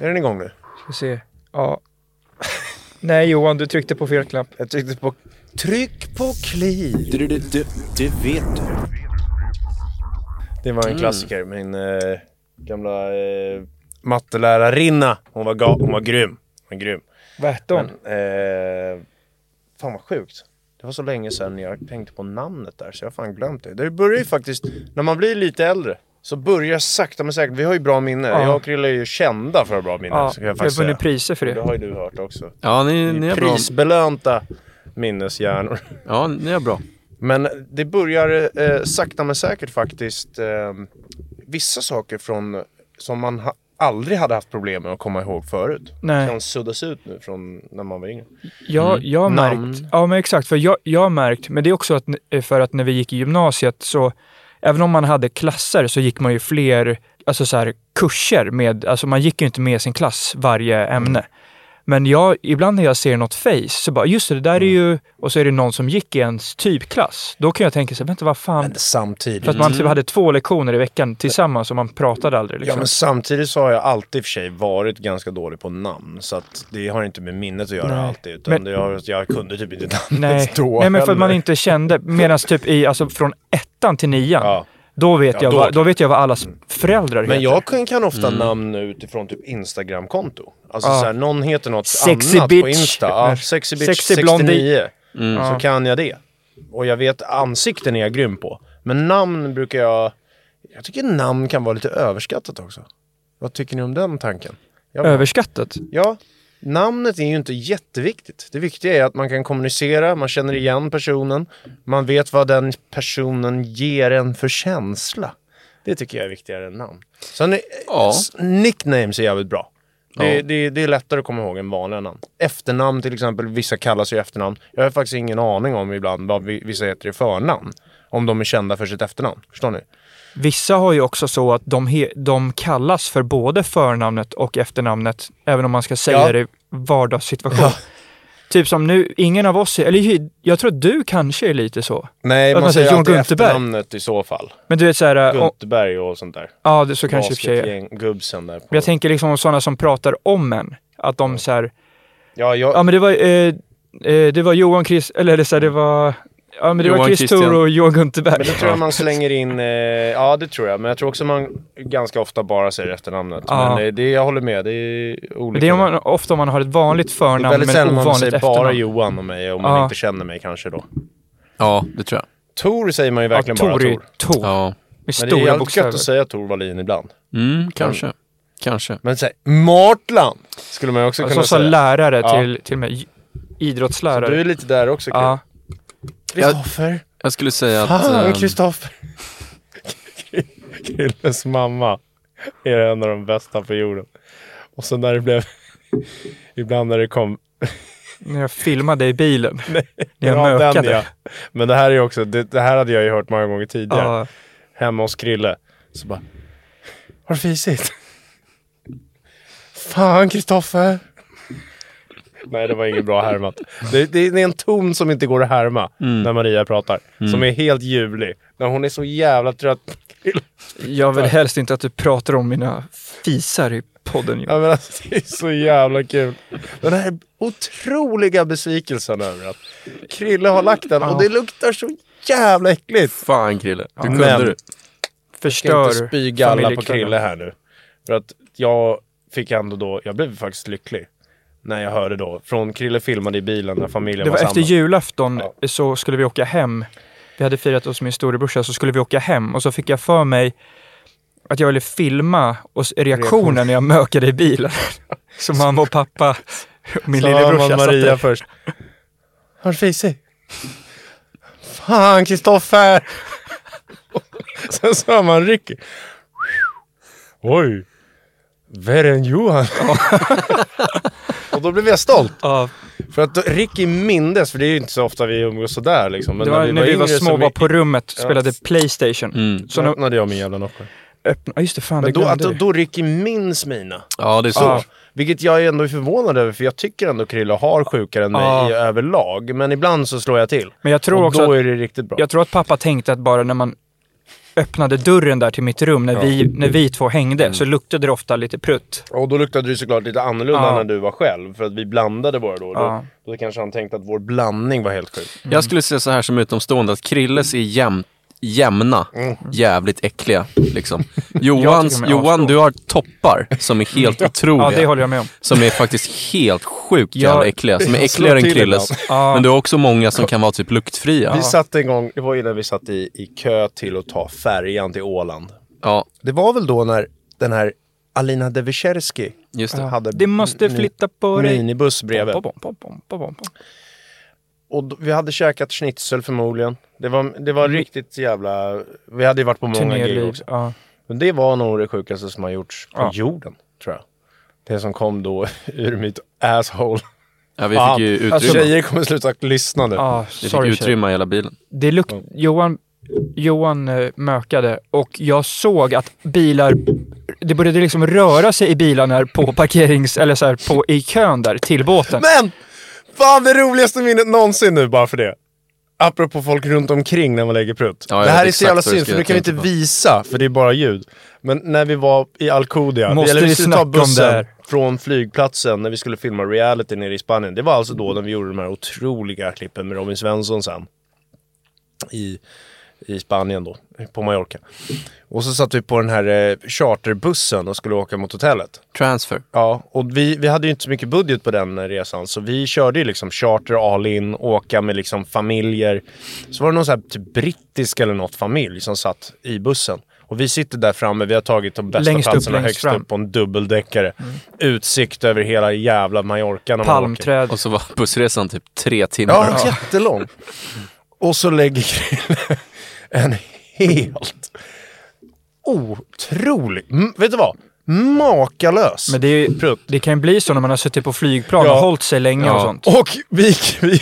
Är den igång nu? Ska se. Ja. Nej Johan, du tryckte på fel knapp. Jag tryckte på tryck på kliv. Du, du, du, du, vet du. Det var en klassiker. Min eh, gamla eh, mattelärarinna. Hon var, ga- hon var grym. Hon var grym. Vad hette hon? Men, eh, fan vad sjukt. Det var så länge sedan jag tänkte på namnet där så jag har fan glömt det. Det börjar ju faktiskt, när man blir lite äldre så börjar sakta men säkert, vi har ju bra minne. Ja. Jag och Krille är ju kända för att ha bra minne. Ja, så kan vi jag har faktiskt vunnit priser för Det det. har ju du hört också. Ja, ni, ni är bra. Prisbelönta minneshjärnor. Ja, ni är bra. Men det börjar eh, sakta men säkert faktiskt eh, vissa saker från som man ha, aldrig hade haft problem med att komma ihåg förut. Nej. Kan suddas ut nu från när man var yngre. Jag, jag har märkt, ja men exakt, för jag, jag har märkt, men det är också att, för att när vi gick i gymnasiet så, även om man hade klasser så gick man ju fler, alltså så här kurser med, alltså man gick ju inte med sin klass varje ämne. Men jag, ibland när jag ser något face så bara, just det, det där är ju, och så är det någon som gick i ens typklass. Då kan jag tänka så vänta vad fan. Men samtidigt. För att man typ hade två lektioner i veckan tillsammans och man pratade aldrig Ja liksom. men samtidigt så har jag alltid i och för sig varit ganska dålig på namn. Så att det har inte med minnet att göra Nej. alltid. Utan Men- det har, jag kunde typ inte namnet Nej, då nej men för att man inte kände, medan typ i, alltså från ettan till nian, Ja. Då, vet Ja, jag då- vad, då vet jag vad allas föräldrar Men heter. jag kan, kan ofta namn utifrån typ Instagram-konto. Alltså Ja. så här, någon heter något Sexy annat på bitch. Insta. Ja, sexy bitch Sexy 69. blondie. Så kan jag det. Och jag vet ansikten är jag grym på. Men namn brukar jag... Jag tycker namn kan vara lite överskattat också. Vad tycker ni om den tanken? Jag, Överskattat? Ja, namnet är ju inte jätteviktigt. Det viktiga är att man kan kommunicera, man känner igen personen, man vet vad den personen ger en för känsla. Det tycker jag är viktigare än namn. Sen är, Ja. nicknames är jävligt bra. Det, Ja. det, det är lättare att komma ihåg än vanliga namn. Efternamn till exempel, vissa kallas ju efternamn. Jag har faktiskt ingen aning om ibland vad vi- vissa heter i förnamn. Om de är kända för sitt efternamn. Förstår ni? Vissa har ju också så att de, de kallas för både förnamnet och efternamnet, även om man ska säga Ja. det i vardagssituation. Typ som nu, ingen av oss, är- eller jag tror att du kanske är lite så. Nej, Att man säger John alltid Gunterberg. efternamnet i så fall. Men du vet såhär, och, Gunterberg och sånt där. ja det så kanske sig är. Gubbsen där. På. Jag tänker liksom om sådana som pratar om en, att de så här, Ja, jag, ja men det var, eh, eh, det var Johan Chris, eller det, så här, det var, ja men det var Johan Chris. Tor och Johan Gunterberg. men det tror jag man slänger in, eh, ja det tror jag. Men jag tror också man ganska ofta bara säger efternamnet. Ja. Men eh, det, jag håller med, det är olika. Men det är om man, ofta om man har ett vanligt Det är förnamn väldigt men sällan man ovanligt säger efternamn. bara Johan och mig om man Ja. inte känner mig kanske då. Ja, det tror jag. Tor säger man ju verkligen ja, bara Tor Tor. Ja. Med Men det är jävligt gött att säga Tor Wallin ibland. Mm, kanske. Kanske. Men säg Martland skulle man också Alltså kunna som säga. lärare Ja. till, till med idrottslärare. Du är lite där också ja. Kristoffer. Jag skulle säga att... Fan ehm, Kristoffer. Krilles mamma är en av de bästa på jorden. Och så när det blev, ibland när det kom När jag filmade i bilen. när jag Ja, den, mökade. ja. Men det här är också, det, det här hade jag ju hört många gånger tidigare. Ja. Hemma hos Krille. Så bara, har du fisit? Fan Kristoffer! Nej det var inget bra härmat. Det, det, det är en ton som inte går att härma när Maria pratar. Som är helt ljuvlig. När hon är så jävla trött. Jag vill helst inte att du pratar om mina fisar i podden. Ja, men alltså, det är så jävla kul. Den här otroliga besvikelsen över att Krille har lagt den och det luktar så jävla äckligt. Fan Krille, hur kunde Men- du? Jag ska Förstör inte spy galla på. Krille här nu. För att jag fick ändå då, jag blev faktiskt lycklig. När jag hörde då, från Krille filmade i bilen när familjen Det var var efter samlad. julafton Ja. så skulle vi åka hem. Vi hade firat hos min storebrorsa så skulle vi åka hem och så fick jag för mig att jag ville filma och reaktionen när jag mökade i bilen. Så mamma och pappa och min lillebrorsa satt Maria först. Har du fisit? Fan Kristoffer! Sen sa man Ricky. Oj, värre än Johan. och då blev jag stolt. Ja, För att då, Ricky mindes, för det är ju inte så ofta vi umgås sådär liksom. Men det var när vi var yngre små så var på rummet Ja. spelade Playstation. Mm. Så öppnade jag min jävla Nocco. öppna, ja, just det, fan Men det då, att, då, vi. då Ricky minns mina. Ja, det är så. Så. Vilket jag ändå är förvånad över, för jag tycker ändå Krille har sjukare än mig Ja. i överlag. Men ibland så slår jag till. Men jag tror och också då att, är det riktigt bra. jag tror att pappa tänkte att bara när man öppnade dörren där till mitt rum, när, Ja. Mm. vi, när vi två hängde, så luktade det ofta lite prutt. Och då luktade det såklart lite annorlunda Ja. när du var själv. För att vi blandade bara då. Ja. Då, då kanske han tänkte att vår blandning var helt sjuk. Jag skulle säga så här som utomstående att Krilles är jäm, jämna, jävligt äckliga. Liksom. Johans, Johan, du har toppar som är helt otroliga. Ja, det håller jag med om. Som är faktiskt helt sjukt jävla äckliga. Som är äckligare än Krilles. Men du har också många som kan vara typ luktfria. Vi satt en gång, det var innan vi satt i, i kö till att ta färjan till Åland. Ja, Det var väl då när den här Alina Devecherski just det. hade Det måste flytta på dig. minibuss bredvid. Pom, pom, pom, pom, pom, pom. Och vi hade käkat schnitzel förmodligen. Det var, det var riktigt jävla... Vi hade ju varit på många gig också. Ja. Men det var nog det sjukaste som har gjorts på Ja. jorden, tror jag. Det som kom då ur mitt asshole. Ja, vi fick ju utrymme. Alltså, tjejer kommer sluta lyssna nu. Ja, vi fick utrymma hela bilen. Det luk- Johan, Johan eh, mökade och jag såg att bilar, det började liksom röra sig i bilarna på parkerings, eller så här, på, i kön där till båten. Men! Fan det roligaste minnet någonsin nu bara för det. Apropå folk runt omkring när man lägger prutt. Ja, det här är så jävla synd för nu kan vi inte på. visa för det är bara ljud. Men när vi var i Alcudia, Måste eller vi skulle ta bussen från flygplatsen när vi skulle filma reality nere i Spanien. Det var alltså då när vi gjorde de här otroliga klippen med Robin Svensson sen. I, i Spanien då, på Mallorca. Och så satt vi på den här eh, charterbussen och skulle åka mot hotellet. Transfer. Ja, och vi, vi hade ju inte så mycket budget på den resan så vi körde ju liksom charter all in, åka med liksom familjer. Så var det någon sån här typ brittisk eller något familj som satt i bussen. Och vi sitter där framme, vi har tagit de bästa Längst upp, platserna längst högst fram. Mm. upp på en dubbeldäckare. Utsikt över hela jävla Mallorca när. Palmträd. Och så var bussresan typ tre timmar. Ja, jättelång. Och så lägger en helt otrolig, vet du vad? Makalös Men det, är, ju- det kan ju bli så när man har suttit på flygplan Ja. och hållit sig länge Ja. och sånt. Och vi, vi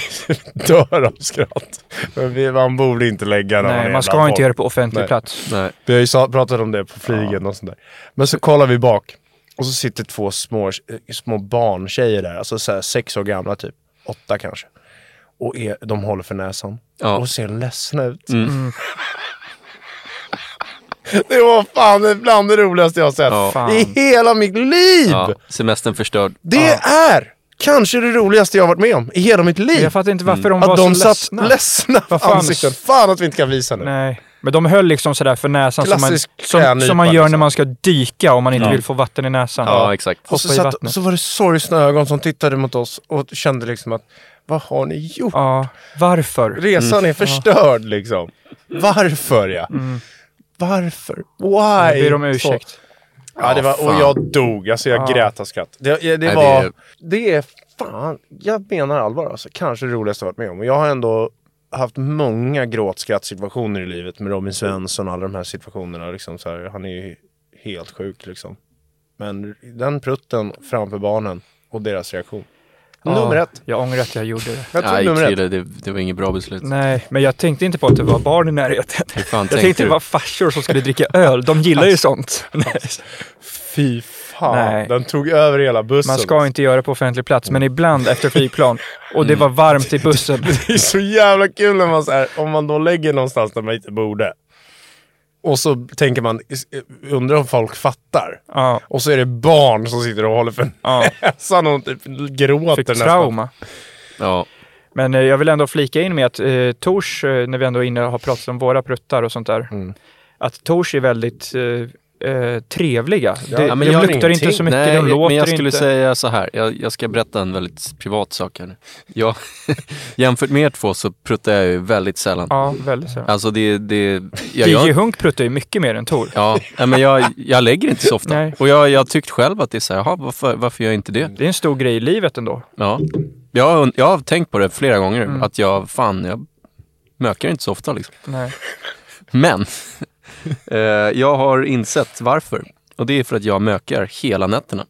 dör av skratt. Men vi, man borde inte lägga när Nej, man ska bland inte folk. göra det på offentlig Nej. plats. Nej. Vi har ju pratat om det på flygen och sånt där. Men så kollar vi bak. Och så sitter två små, små barntjejer där. Alltså så här, sex år gamla typ. Åtta kanske. Och är, de håller för näsan. Ja. Och ser ledsna ut. Mm. Det var fan det bland det roligaste jag har sett. Ja. I hela mitt liv! Ja, semestern förstörd. Det är kanske det roligaste jag har varit med om i hela mitt liv. Jag fattar inte varför de var Att de så satt ledsna. ledsna Vad på fan? ansikten. Fan att vi inte kan visa nu. Nej. Men de höll liksom sådär för näsan som man, Klassisk som, som man gör liksom. när man ska dyka om man inte Ja. vill få vatten i näsan. Ja, exakt. Och så, satt, så var det sorgsna ögon som tittade mot oss och kände liksom att vad har ni gjort? Ja, varför? Resan är förstörd liksom. Varför ja? Varför? Why? Ber om Så- ursäkt. Ja, det var, och jag dog. Alltså jag Ja. grät av skratt. Det, det, det Nej, var... det- Det är fan, jag menar allvar alltså. Kanske det roligaste jag varit med om. Och jag har ändå haft många gråtskrattsituationer i livet med Robin Svensson och alla de här situationerna. Liksom, så här, han är ju helt sjuk liksom. Men den prutten framför barnen och deras reaktion. Nummer Ja, ett. Jag ångrar att jag gjorde det. Jag tror Nej, nummer ett. Det, det var inget bra beslut. Nej, men jag tänkte inte på att det var barn i närheten. Hur fan Jag tänkte tänkte det var farsor som skulle dricka öl. De gillar ju sånt. Nej. Fy fan. Nej. Den tog över hela bussen. Man ska inte göra det på offentlig plats, men ibland efter flygplan och det var varmt i bussen. Det är så jävla kul när man så här, om man då lägger någonstans där man inte borde. Och så tänker man, undrar om folk fattar. Ja, Och så är det barn som sitter och håller för ja. näsan och typ gråter Fick nästan. trauma. Ja, Men eh, jag vill ändå flika in med att eh, Tors, eh, när vi ändå är inne och har pratat om våra pruttar och sånt där, Mm. att Tors är väldigt eh, eh, trevliga. det, Ja, de luktar inte så mycket, Nej, de låter men jag skulle inte. säga så här. Jag, jag ska berätta en väldigt privat sak här nu. Jag, jämfört med er två så pruttar jag ju väldigt sällan. Ja, väldigt så. Alltså det... det jag, jag, Hunk pruttar ju mycket mer än Tor. ja, men jag, jag lägger inte så ofta. Nej. Och jag jag har tyckt själv att det är så här, jaha, varför, varför gör jag inte det? Det är en stor grej i livet ändå. Ja. Jag, jag har tänkt på det flera gånger, Mm. att jag, fan, jag mökar inte så ofta liksom. Nej. Men, eh, jag har insett varför. Och det är för att jag mökar hela nätterna.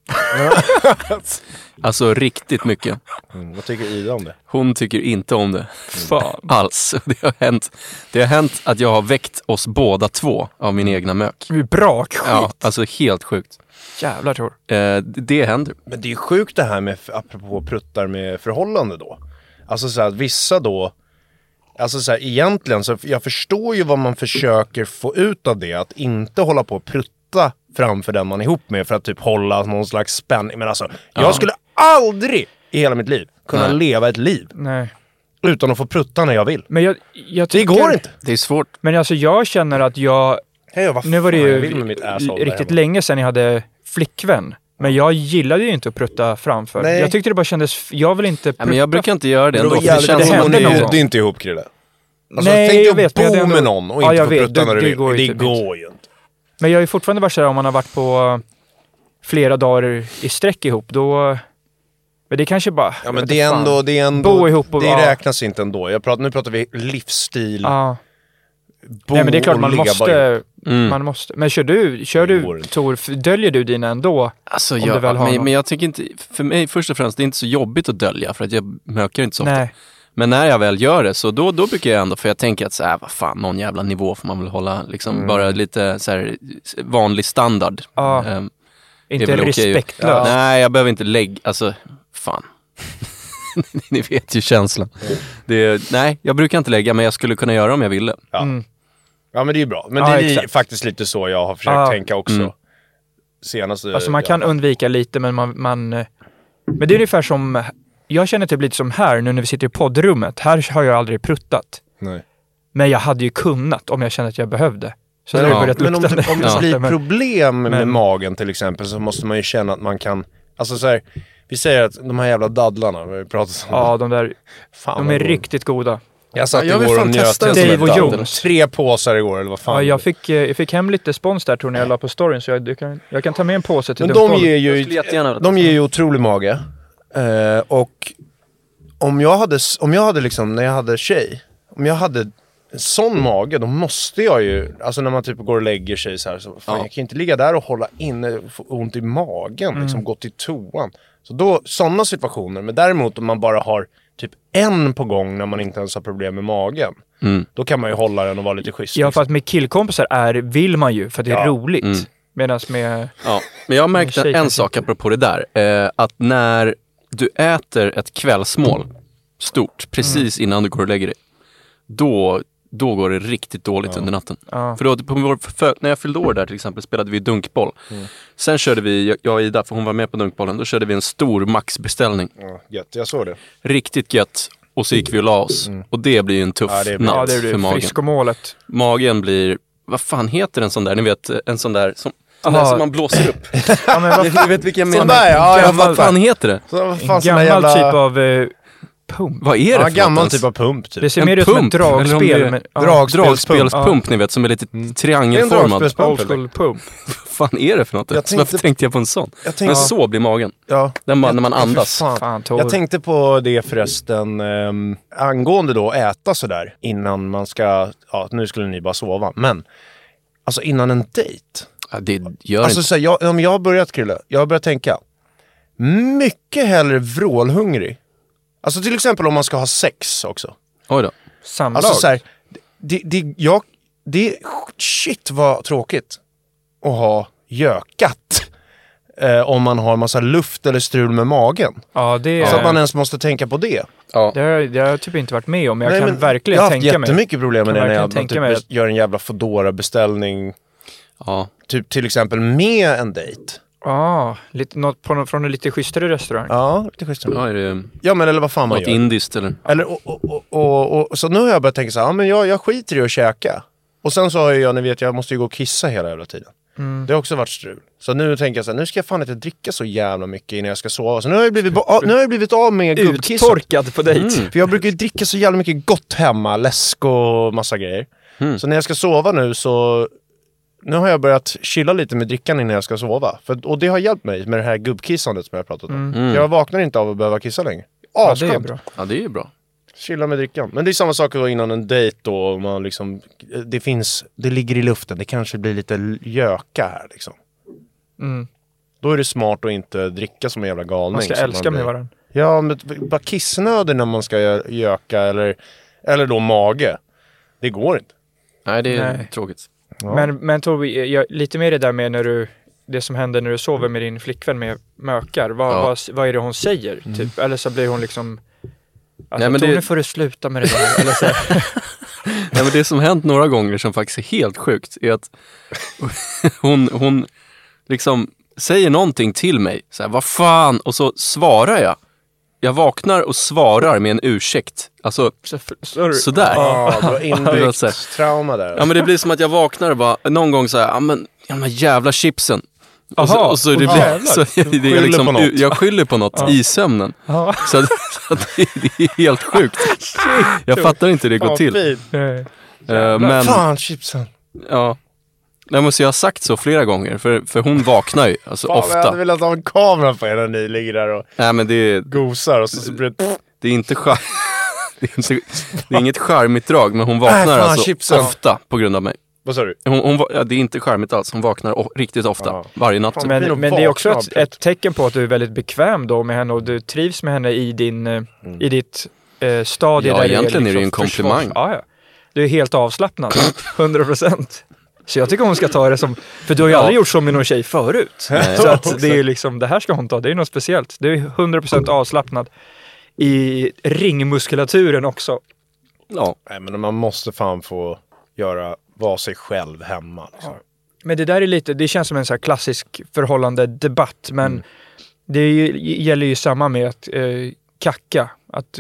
alltså riktigt mycket. Mm, vad tycker Ida om det? Hon tycker inte om det Fan. alls. Det har hänt, det har hänt att jag har väckt oss båda två av min egna mök. Det är brakskit. Ja, alltså helt sjukt. Jävlar Tor. Eh, det- det händer. Men det är ju sjukt det här med, apropå pruttar med förhållande då. Alltså så här, att vissa då, alltså så här, egentligen så, jag förstår ju vad man försöker få ut av det, att inte hålla på och prutta framför den man är ihop med för att typ hålla någon slags spänning. Men alltså, jag skulle aldrig i hela mitt liv kunna Nej. leva ett liv Nej. utan att få prutta när jag vill. Men jag, jag Det tycker, går inte. Det är svårt. Men alltså jag känner att jag, vad nu var det ju riktigt länge sedan jag hade flickvän. Men jag gillade ju inte att prutta framför. Nej. Jag tyckte det bara kändes, jag vill inte prutta. Ja, men jag brukar inte göra det ändå. det jävligt- känns det som är att gång. det är inte ihop Krille. Alltså, Nej, tänk dig jag att vet, bo hade med ändå- någon och Ja, inte jag få vet, prutta det- när du det vill. går Det typ går ju inte. Men jag ju fortfarande såhär om man har varit på flera dagar i sträck ihop, då... Men det kanske bara... Ja men det är ändå, det är ändå, Bo ihop och- det räknas inte ändå. Jag pratar, nu pratar vi livsstil, Ja. Bo Nej men det är klart man måste, Mm. man måste. Men kör du, kör du. Tor, döljer du dina ändå? Alltså, Om du jag, väl har men, någon. men jag tycker inte, för mig först och främst, det är inte så jobbigt att dölja för att jag mökar inte så ofta. Nej. Men när jag väl gör det så då, då brukar jag ändå, för jag tänker att så här, vad fan, någon jävla nivå får man väl hålla, liksom Mm. bara lite så här, vanlig standard. Ja. Ehm, Inte respektlöst. Nej, jag behöver inte lägga, alltså, fan. Ni vet ju känslan. Det, nej, jag brukar inte lägga, men jag skulle kunna göra om jag ville. Ja. Mm. Ja men det är ju bra. Men Ja, det är exakt. faktiskt lite så jag har försökt Ja. tänka också. Mm. Senaste... Alltså man kan ja. undvika lite men man, man... eh, Men det är ungefär som, jag känner typ lite som här nu när vi sitter i poddrummet. Här har jag aldrig pruttat. Nej. Men jag hade ju kunnat om jag kände att jag behövde. Så Men, ja, men om det, om det Ja. blir Men- problem med men- magen till exempel så måste man ju känna att man kan, alltså så här, vi säger att de här jävla dadlarna, vi pratat om Ja, de där, Fan, de är gott. riktigt goda. Jag satt Ja, jag igår och njöt Dave och. Jones. Tre påsar igår eller vad fan. Ja, jag fick, eh, jag fick hem lite spons där tror ni jag la på storyn så jag, du kan, jag kan ta med en påse till Men de ger Jag ju, de ger ju otrolig mage. Eh, och om jag hade, om jag hade liksom, när jag hade tjej, om jag hade sån mage, då måste jag ju, alltså när man typ går och lägger sig så här, så fan, Ja. jag kan inte ligga där och hålla inne, få ont i magen, Mm. liksom gå till toan. Så då, sådana situationer, men däremot om man bara har typ en på gång när man inte ens har problem med magen, Mm. då kan man ju hålla den och vara lite schysst. Ja, liksom. för att med killkompisar är, vill man ju för att det är Ja. roligt. Mm. Medan med... Ja, men jag har märkt En en, sak apropå det där. Eh, att när du äter ett kvällsmål stort precis innan du går och lägger dig, då, då går det riktigt dåligt under natten. Ja. För då, på vår, för, när jag fyllde år där till exempel spelade vi dunkboll. Sen körde vi, jag- och Ida, för hon var med på dunkbollen, då körde vi en stor maxbeställning. Ja, gött, jag såg det. Riktigt gött. Och så gick vi och la oss. Och det blir ju en tuff Ja, det blir- Ja, natt det är för magen. friskomålet. Magen blir, vad fan heter en sån där, ni vet en sån där som, sån där som man blåser upp. Ja, men vad Ni vet vilken jag Sån menar? där, ja, jag. Vad fan heter det? Så, vad En fan, sån där gammal jävla... typ av eh, pump. Vad är det Ja, för gammal något ens? typ av pump typ. Det ser En mer ut som ett pump, eller om dragspel. det är Men, ja, drag- Dragspelspump ni vet, som är lite Det är en triangelformad. dragspelspump. Old school pump. Vad fan är det för något? Jag Så Varför tänkte- tänkte jag på en sån? Jag tänkte, Men så blir magen. ja. Den bara, när man Ja, för andas. fan. Fan. Jag tänkte på det förresten, um, angående då att äta sådär innan man ska, ja nu skulle ni bara sova, men alltså innan en dejt. Ja, det gör Alltså inte... så här, jag, om jag har börjat Krille, jag har börjat tänka, mycket hellre vrålhungrig. Alltså till exempel om man ska ha sex också. Oj då. Samlag. Alltså så här, det, det, jag, det, shit vad tråkigt att ha gökat. Eh, om man har massa luft eller strul med magen. ja, det, Så att man ens måste tänka på det. Ja. det, har, det har jag typ inte varit med om. men Jag Nej, kan men verkligen jag har haft tänka mig. jättemycket problem med Kan det när jag verkligen typ tänka mig att- gör en jävla foodora beställning ja. Typ till exempel med en dejt. Ja, lite, något på, från en lite schysstare restaurang. Ja, lite schysst. ja är det Ja men eller vad fan man något gör. indiskt eller? Eller, och, och, och, och, och, så nu har jag börjat tänka så här, ja men jag, jag skiter i att käka. Och sen så har jag, ni vet, jag måste ju gå och kissa hela jävla tiden. Mm. Det har också varit strul. Så nu tänker jag så här, nu ska jag fan inte dricka så jävla mycket innan jag ska sova. Så nu har jag blivit, ba- nu har jag blivit av med gubbkisset. Uttorkad på dejt. Mm. För jag brukar ju dricka så jävla mycket gott hemma, läsk och massa grejer. Mm. Så när jag ska sova nu så... Nu har jag börjat chilla lite med drickan innan jag ska sova. För, och det har hjälpt mig med det här gubbkissandet som jag har pratat om. Mm. Jag vaknar inte av att behöva kissa längre. Ja, det är Asskönt. bra. Ja, det är bra. Chilla med drickan. Men det är samma sak då innan en dejt då. och Man liksom, det finns, det ligger i luften. Det kanske blir lite göka här liksom. Mm. Då är det smart att inte dricka som en jävla galning. Man ska älska med varandra. Ja, men bara kissnödig när man ska gö- göka eller, eller då mage. Det går inte. Nej, det är Nej. tråkigt. Ja. Men, men Tobbe, jag, lite mer det där med när du, det som händer när du sover med din flickvän med mökar. Vad, Ja. vad, vad är det hon säger? Typ? Eller så blir hon liksom Alltså, Nej, men det- får du sluta med det där. Eller så. Nej, men det som hänt några gånger som faktiskt är helt sjukt är att hon, hon liksom säger någonting till mig. Så här, vad fan? Och så svarar jag. Jag vaknar och svarar med en ursäkt. Alltså Så, så, sådär. Ja, var inbyggt trauma där. Ja men det blir som att jag vaknar och bara någon gång så här, ja men de här jävla chipsen. Och så, och så det blir, så det, det är liksom, jag skyller på något i sömnen. Ja. Så, så det, det är helt sjukt. Jag fattar inte hur det går till. Eh, men, Fan chipsen. ja. Nej, men så jag har sagt så flera gånger, för, för hon vaknar ju alltså, Fan, jag hade ofta. velat ha en kamera på er när ni ligger där och Nej men det, är- gosar och så, så blir det... det är inte char- det, är inte, det är inget charmigt drag, men hon vaknar Nej, fan, alltså chipsen. ofta på grund av mig. Vad sa du? Hon, hon, ja, det är inte charmigt alls, hon vaknar o- riktigt ofta, Ja. varje natt. Nog Men, men det är också ett, ett tecken på att du är väldigt bekväm då med henne och du trivs med henne i, din, eh, i ditt eh, stadie. Ja, där egentligen är det ju en försvars- komplimang. Ja, ja. Du är helt avslappnad, 100 procent. Så jag tycker hon ska ta det som, för du har ju Ja. aldrig gjort så med någon tjej förut. Nej. Så att det är liksom, det här ska hon ta, det är något speciellt. Du är 100 procent avslappnad i ringmuskulaturen också. Ja. Nej men man måste fan få göra, vara sig själv hemma. Liksom. Men det där är lite, det känns som en så här klassisk förhållande debatt, men Mm. det ju, gäller ju samma med att eh, kacka, att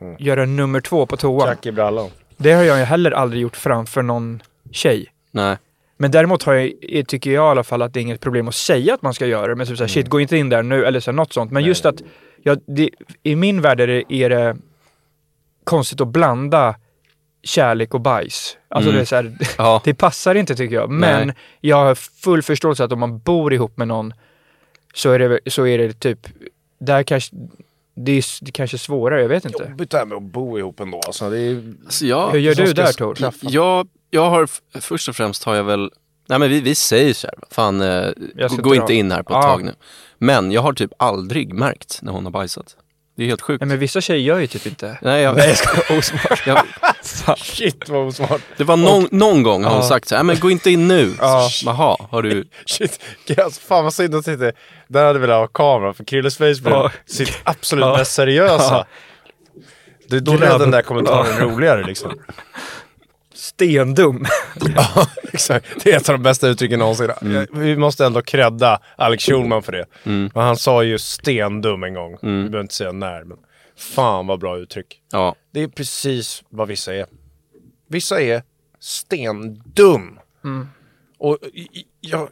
Mm. göra nummer två på toan. Tjack i brallan. Det har jag ju heller aldrig gjort framför någon tjej. Nej. Men däremot har jag, eh, tycker jag i alla fall att det är inget problem att säga att man ska göra det. Men typ såhär, shit gå inte in där nu eller så här, något sånt. Men just att, ja, det, i min värld är det, är det konstigt att blanda kärlek och bajs. Alltså Mm. det är så här, Ja. det passar inte tycker jag. Men Nej. jag har full förståelse att om man bor ihop med någon så är det, så är det typ, där kanske, det är, det kanske är svårare, jag vet inte. Jobbigt det här med att bo ihop ändå. Alltså, det är... Alltså, jag, Hur gör du där Tor? jag, jag har, först och främst har jag väl, nej men vi, vi säger så här, fan, eh, gå, inte in här på ett Ja. tag nu. Men jag har typ aldrig märkt när hon har bajsat. Det är helt sjukt. Nej men vissa tjejer gör ju typ inte. Nej, jag, jag ska osmart. jag, Shit vad osmart. det var någon, någon gång har hon Ja. sagt så här, men gå inte in nu. Ja. Jaha, har du, Shit. Alltså, fan vad synd att inte... Där hade vi velat ha kamera för Krilles face blev Ja. sitt absolut mest seriösa. Det, då blev den där kommentaren roligare liksom. Stendum. Ja, exakt. Det är ett av de bästa uttrycken någonsin. Mm. Vi måste ändå credda Alex Schulman för det. Mm. Men han sa ju stendum en gång. Mm. Vi behöver inte säga när, men fan vad bra uttryck. ja. Det är precis vad vissa är. Vissa är stendum. Mm. Och jag,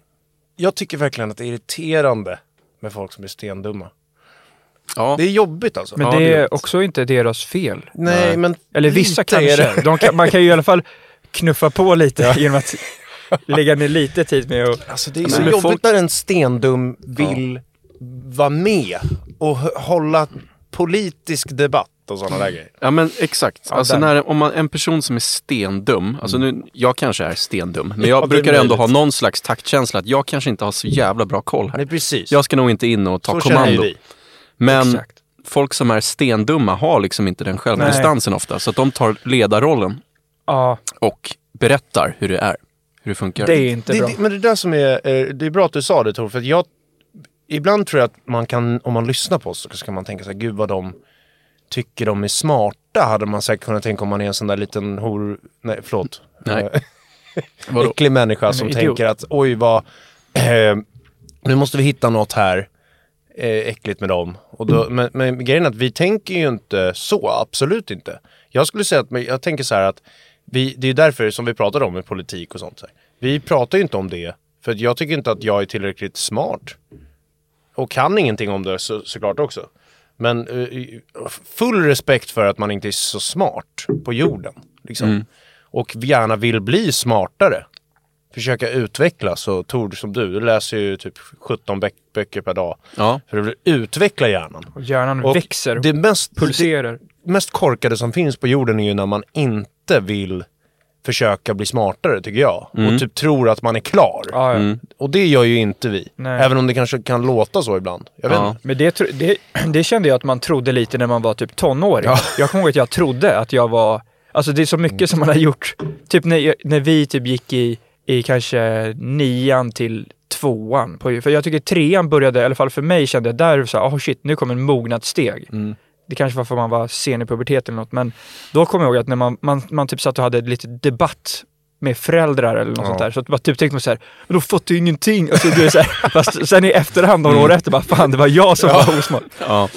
jag tycker verkligen att det är irriterande med folk som är stendumma. ja. Det är jobbigt alltså. Men Ja, det är också inte deras fel. Nej, men Eller vissa kanske. De kan, man kan ju i alla fall knuffa på lite genom att lägga ner lite tid med att... Alltså det är så jobbigt folk- när en stendum vill vara med och hålla politisk debatt och sådana där grejer. Ja men exakt. Ja, alltså den. när, om man, en person som är stendum, alltså nu, jag kanske är stendum, men Ja, jag är brukar ändå ha någon slags taktkänsla att jag kanske inte har så jävla bra koll här. Nej, precis. Jag ska nog inte in och ta så kommando. vi. Men Exakt. folk som är stendumma har liksom inte den självdistansen ofta, så att de tar ledarrollen Ja, och berättar hur det är, hur det funkar. det är inte Det, bra. det, men det där som är, eh, det är bra att du sa det Tor, för att jag, ibland tror jag att man kan, om man lyssnar på oss så ska man tänka så här, gud vad de tycker de är smarta, hade man säkert kunnat tänka om man är en sån där liten hor, nej förlåt. Nej. Eh, äcklig människa som idiot. tänker att oj vad, eh, nu måste vi hitta något här eh, äckligt med dem. Och då, men, men grejen är att vi tänker ju inte så, absolut inte. Jag skulle säga att, men jag tänker så här att vi, det är därför som vi pratar om med politik och sånt. Här. Vi pratar ju inte om det, för jag tycker inte att jag är tillräckligt smart. Och kan ingenting om det så, såklart också. Men eh, full respekt för att man inte är så smart på jorden. Liksom. Och gärna vill bli smartare. Försöka utvecklas och Tor som du, du läser ju typ 17 böck- böcker per dag. Ja, För du vill utveckla hjärnan. Och hjärnan Och växer, Det mest, pulserar. det mest korkade som finns på jorden är ju när man inte vill försöka bli smartare tycker jag. Mm. Och typ tror att man är klar. Ja, ja. Mm. Och det gör ju inte vi. Nej. Även om det kanske kan låta så ibland. Jag vet Ja. inte. Men det, det, det kände jag att man trodde lite när man var typ tonåring. Ja. Jag kommer ihåg att jag trodde att jag var... Alltså det är så mycket som man har gjort. Typ när, när vi typ gick i, i kanske nian till tvåan. På, för jag tycker trean började, i alla fall för mig kände jag där så här, oh shit, nu kommer en mognadssteg. Mm. Det kanske var för man var sen i puberteten eller något, men då kommer jag ihåg att när man, man, man typ satt och hade lite debatt med föräldrar eller något Ja. sånt där. Så att man typ tänkte man så här, men då fattar ju ingenting. Alltså, du är så här, fast sen i efterhand, några år efter, bara fan det var jag som var osmart. Ja.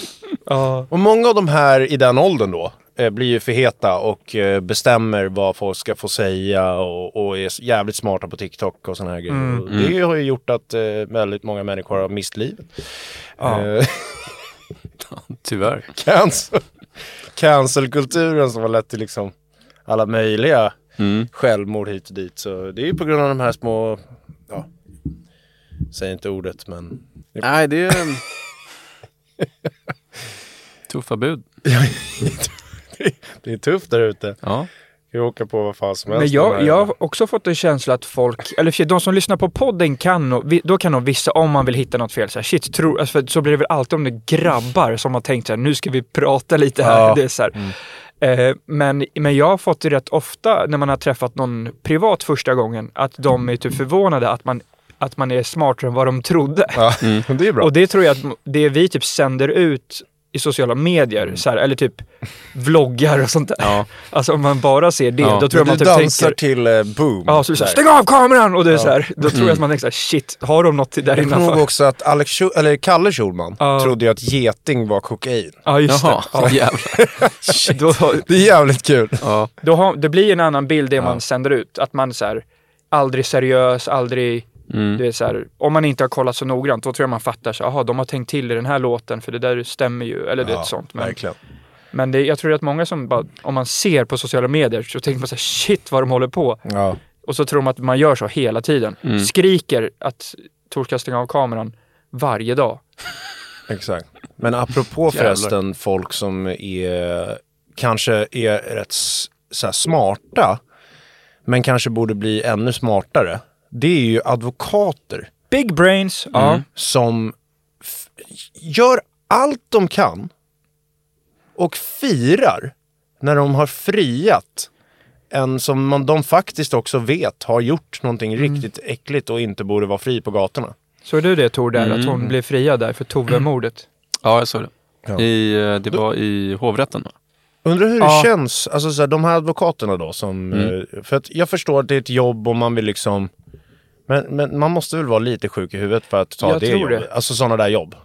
Ja. Och många av de här i den åldern då blir ju för heta och eh, bestämmer vad folk ska få säga och, och är jävligt smarta på TikTok och sådana här grejer. Mm. Det har ju gjort att eh, väldigt många människor har mist livet. Ja. Eh, Tyvärr. cancel. Cancelkulturen som har lett till liksom alla möjliga Mm. självmord hit och dit. Så det är ju på grund av de här små, ja, säg inte ordet men Nej, det är... Tuffa bud. det är tufft där ute. Ja. Jag åka på vad fan som helst. Men jag, de jag har också fått en känsla att folk, eller för de som lyssnar på podden kan nog, då kan nog vissa, om man vill hitta något fel, så här, shit, tror, alltså för så blir det väl alltid om det är grabbar som har tänkt så här, nu ska vi prata lite här. Ja. Det är så här. Eh, men, men jag har fått det rätt ofta när man har träffat någon privat första gången, att de är typ förvånade att man, att man är smartare än vad de trodde. Ja, det är bra. Och det tror jag att det vi typ sänder ut i sociala medier, så här, eller typ vloggar och sånt där. Ja. Alltså om man bara ser det, Ja. då tror jag man du typ dansar tänker... till eh, boom. Ja, så så här, stäng av kameran! Och det är Ja. så här, då tror jag att man tänker så här, shit, har de något där Jag kommer ihåg innanför? också att Alex Schul- eller Kalle Schulman Ja. trodde ju att geting var kokain. Ja, just Jaha, det. Ja, då, Det är jävligt kul. Ja. då har, det blir en annan bild det man sänder ut. Att man så här, aldrig seriös, aldrig... Mm. Det är så här, om man inte har kollat så noggrant, då tror jag man fattar så jaha, de har tänkt till i den här låten, för det där stämmer ju. Eller det är Ja, ett sånt. Men, Verkligen. men det, jag tror att många som bara, om man ser på sociala medier, så tänker man så här, shit vad de håller på. Ja. Och så tror de att man gör så hela tiden. Mm. Skriker att Tor ska stänga av kameran varje dag. Exakt. Men apropå förresten folk som är kanske är rätt så här, smarta men kanske borde bli ännu smartare. Det är ju advokater Big brains, ja. Mm. som gör allt de kan och firar när de har friat en som man, de faktiskt också vet har gjort någonting riktigt äckligt och inte borde vara fri på gatorna. Såg du det Tor, där? Mm. Att hon blev friad där för Tove-mordet? ja, jag såg det. Ja. I, eh, det var i hovrätten va? Undrar hur Ja. det känns, alltså så här, de här advokaterna då som, Mm. eh, för att jag förstår att det är ett jobb och man vill liksom, men, men man måste väl vara lite sjuk i huvudet för att ta Jag det jobbet, det. alltså sådana där jobb.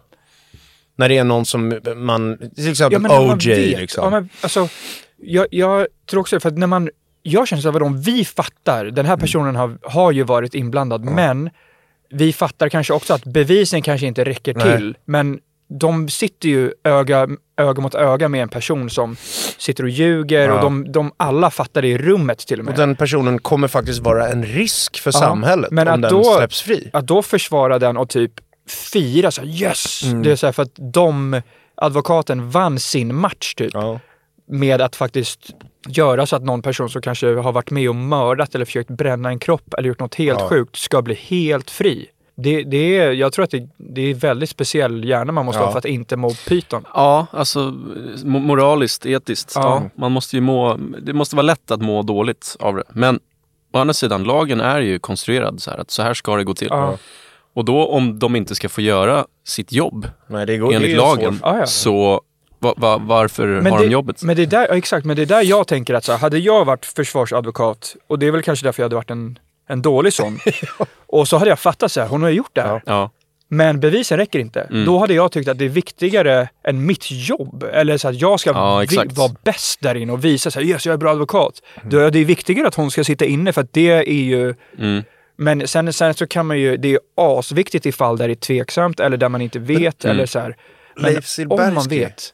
När det är någon som man, till exempel Ja, men när man OJ vet. liksom. Ja, men, alltså, jag, jag tror också det, för att när man... Jag känner så här, om vi fattar, den Mm. här personen har, har ju varit inblandad, men vi fattar kanske också att bevisen kanske inte räcker Nej. till. Men de sitter ju öga, öga mot öga med en person som sitter och ljuger Ja. och de, de alla fattar det i rummet till och med. Och den personen kommer faktiskt vara en risk för Ja, samhället men om den då- släpps fri. Att då försvara den och typ fira så här, yes! Mm. Det är så här för att de, advokaten vann sin match typ. Ja. med att faktiskt göra så att någon person som kanske har varit med och mördat eller försökt bränna en kropp eller gjort något helt sjukt ska bli helt fri. Det, det är, jag tror att det, det är väldigt speciell hjärna man måste Ja. ha för att inte må pyton. Ja, alltså mo- moraliskt, etiskt. Ja. Man måste ju må, det måste vara lätt att må dåligt av det. Men å andra sidan, lagen är ju konstruerad så här att så här ska det gå till. Ja. Och då om de inte ska få göra sitt jobb Nej, det går, det enligt ju lagen, ja. så va, va, varför Men har det, de jobbet? Men det är där, exakt, men det är där jag tänker att så här, hade jag varit försvarsadvokat, och det är väl kanske därför jag hade varit en, en dålig sån, och så hade jag fattat så här, hon har gjort det här. Ja. Men bevisen räcker inte. Mm. Då hade jag tyckt att det är viktigare än mitt jobb. Eller så att jag ska Ja, vara bäst där inne och visa så här, yes, jag är bra advokat. Mm. Då är det viktigare att hon ska sitta inne för att det är ju... mm. Men sen, sen så kan man ju, det är asviktigt i fall där det är tveksamt eller där man inte vet Mm. eller så här. Men Leif om man Silbersky vet.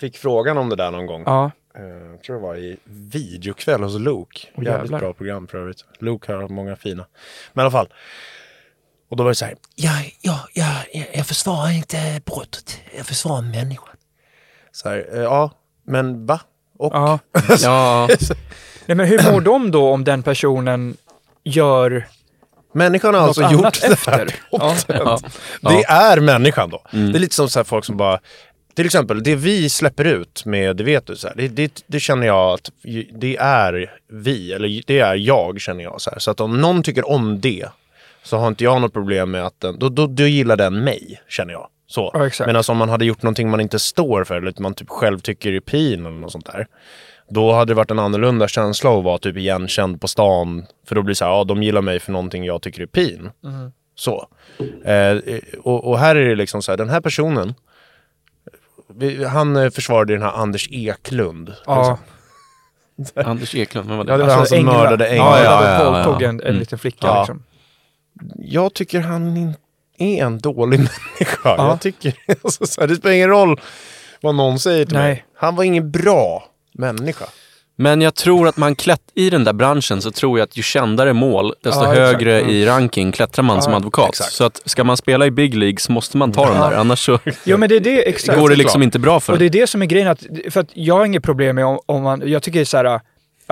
fick frågan om det där någon gång. Ja, Jag tror det var i videokväll hos Luke. Åh, Jävligt jävlar. bra program för övrigt. Luke har många fina. Men i alla fall. Och då var det så här. Jag, jag, jag, jag försvarar inte brottet. Jag försvarar människan. Så här eh, ja, men va? Och? ja. ja. Nej, men hur mår de då om den personen gör Människan har något alltså gjort det efter? här Ja. Ja. Det är människan då. Mm. Det är lite som så här folk som bara, till exempel det vi släpper ut med Det vet du, så här, det, det, det känner jag att det är vi, eller det är jag känner jag. Så, här. så att om någon tycker om det så har inte jag något problem med att den, då, då, då gillar den mig, känner jag. Så. Ja, exakt. Alltså om man hade gjort någonting man inte står för, eller man typ själv tycker är pin eller något sånt där. Då hade det varit en annorlunda känsla att vara typ igenkänd på stan. För då blir det så här, ja de gillar mig för någonting jag tycker är pin. Så. Eh, och, och här är det liksom så här, den här personen, vi, han eh, försvarade den här Anders Eklund. Ja, Anders Eklund, vem var det? Ja, det var han som Engla. mördade Engla. Ja, Ja, ja, ja, våldtog en, en Mm. liten flicka Ja. liksom. Jag tycker han är en dålig människa. Ja. Jag tycker, alltså, det spelar ingen roll vad någon säger till Nej. mig. Han var ingen bra människa. Men jag tror att man klätt i den där branschen så tror jag att ju kändare mål, desto Ja, exakt. högre i ranking klättrar man Ja, som advokat. exakt. Så att ska man spela i Big League så måste man ta Ja. där, annars så Jo men det är det, exakt. går det liksom inte bra för Och det är det som är grejen, att, för att jag har inget problem med om, om man, jag tycker så här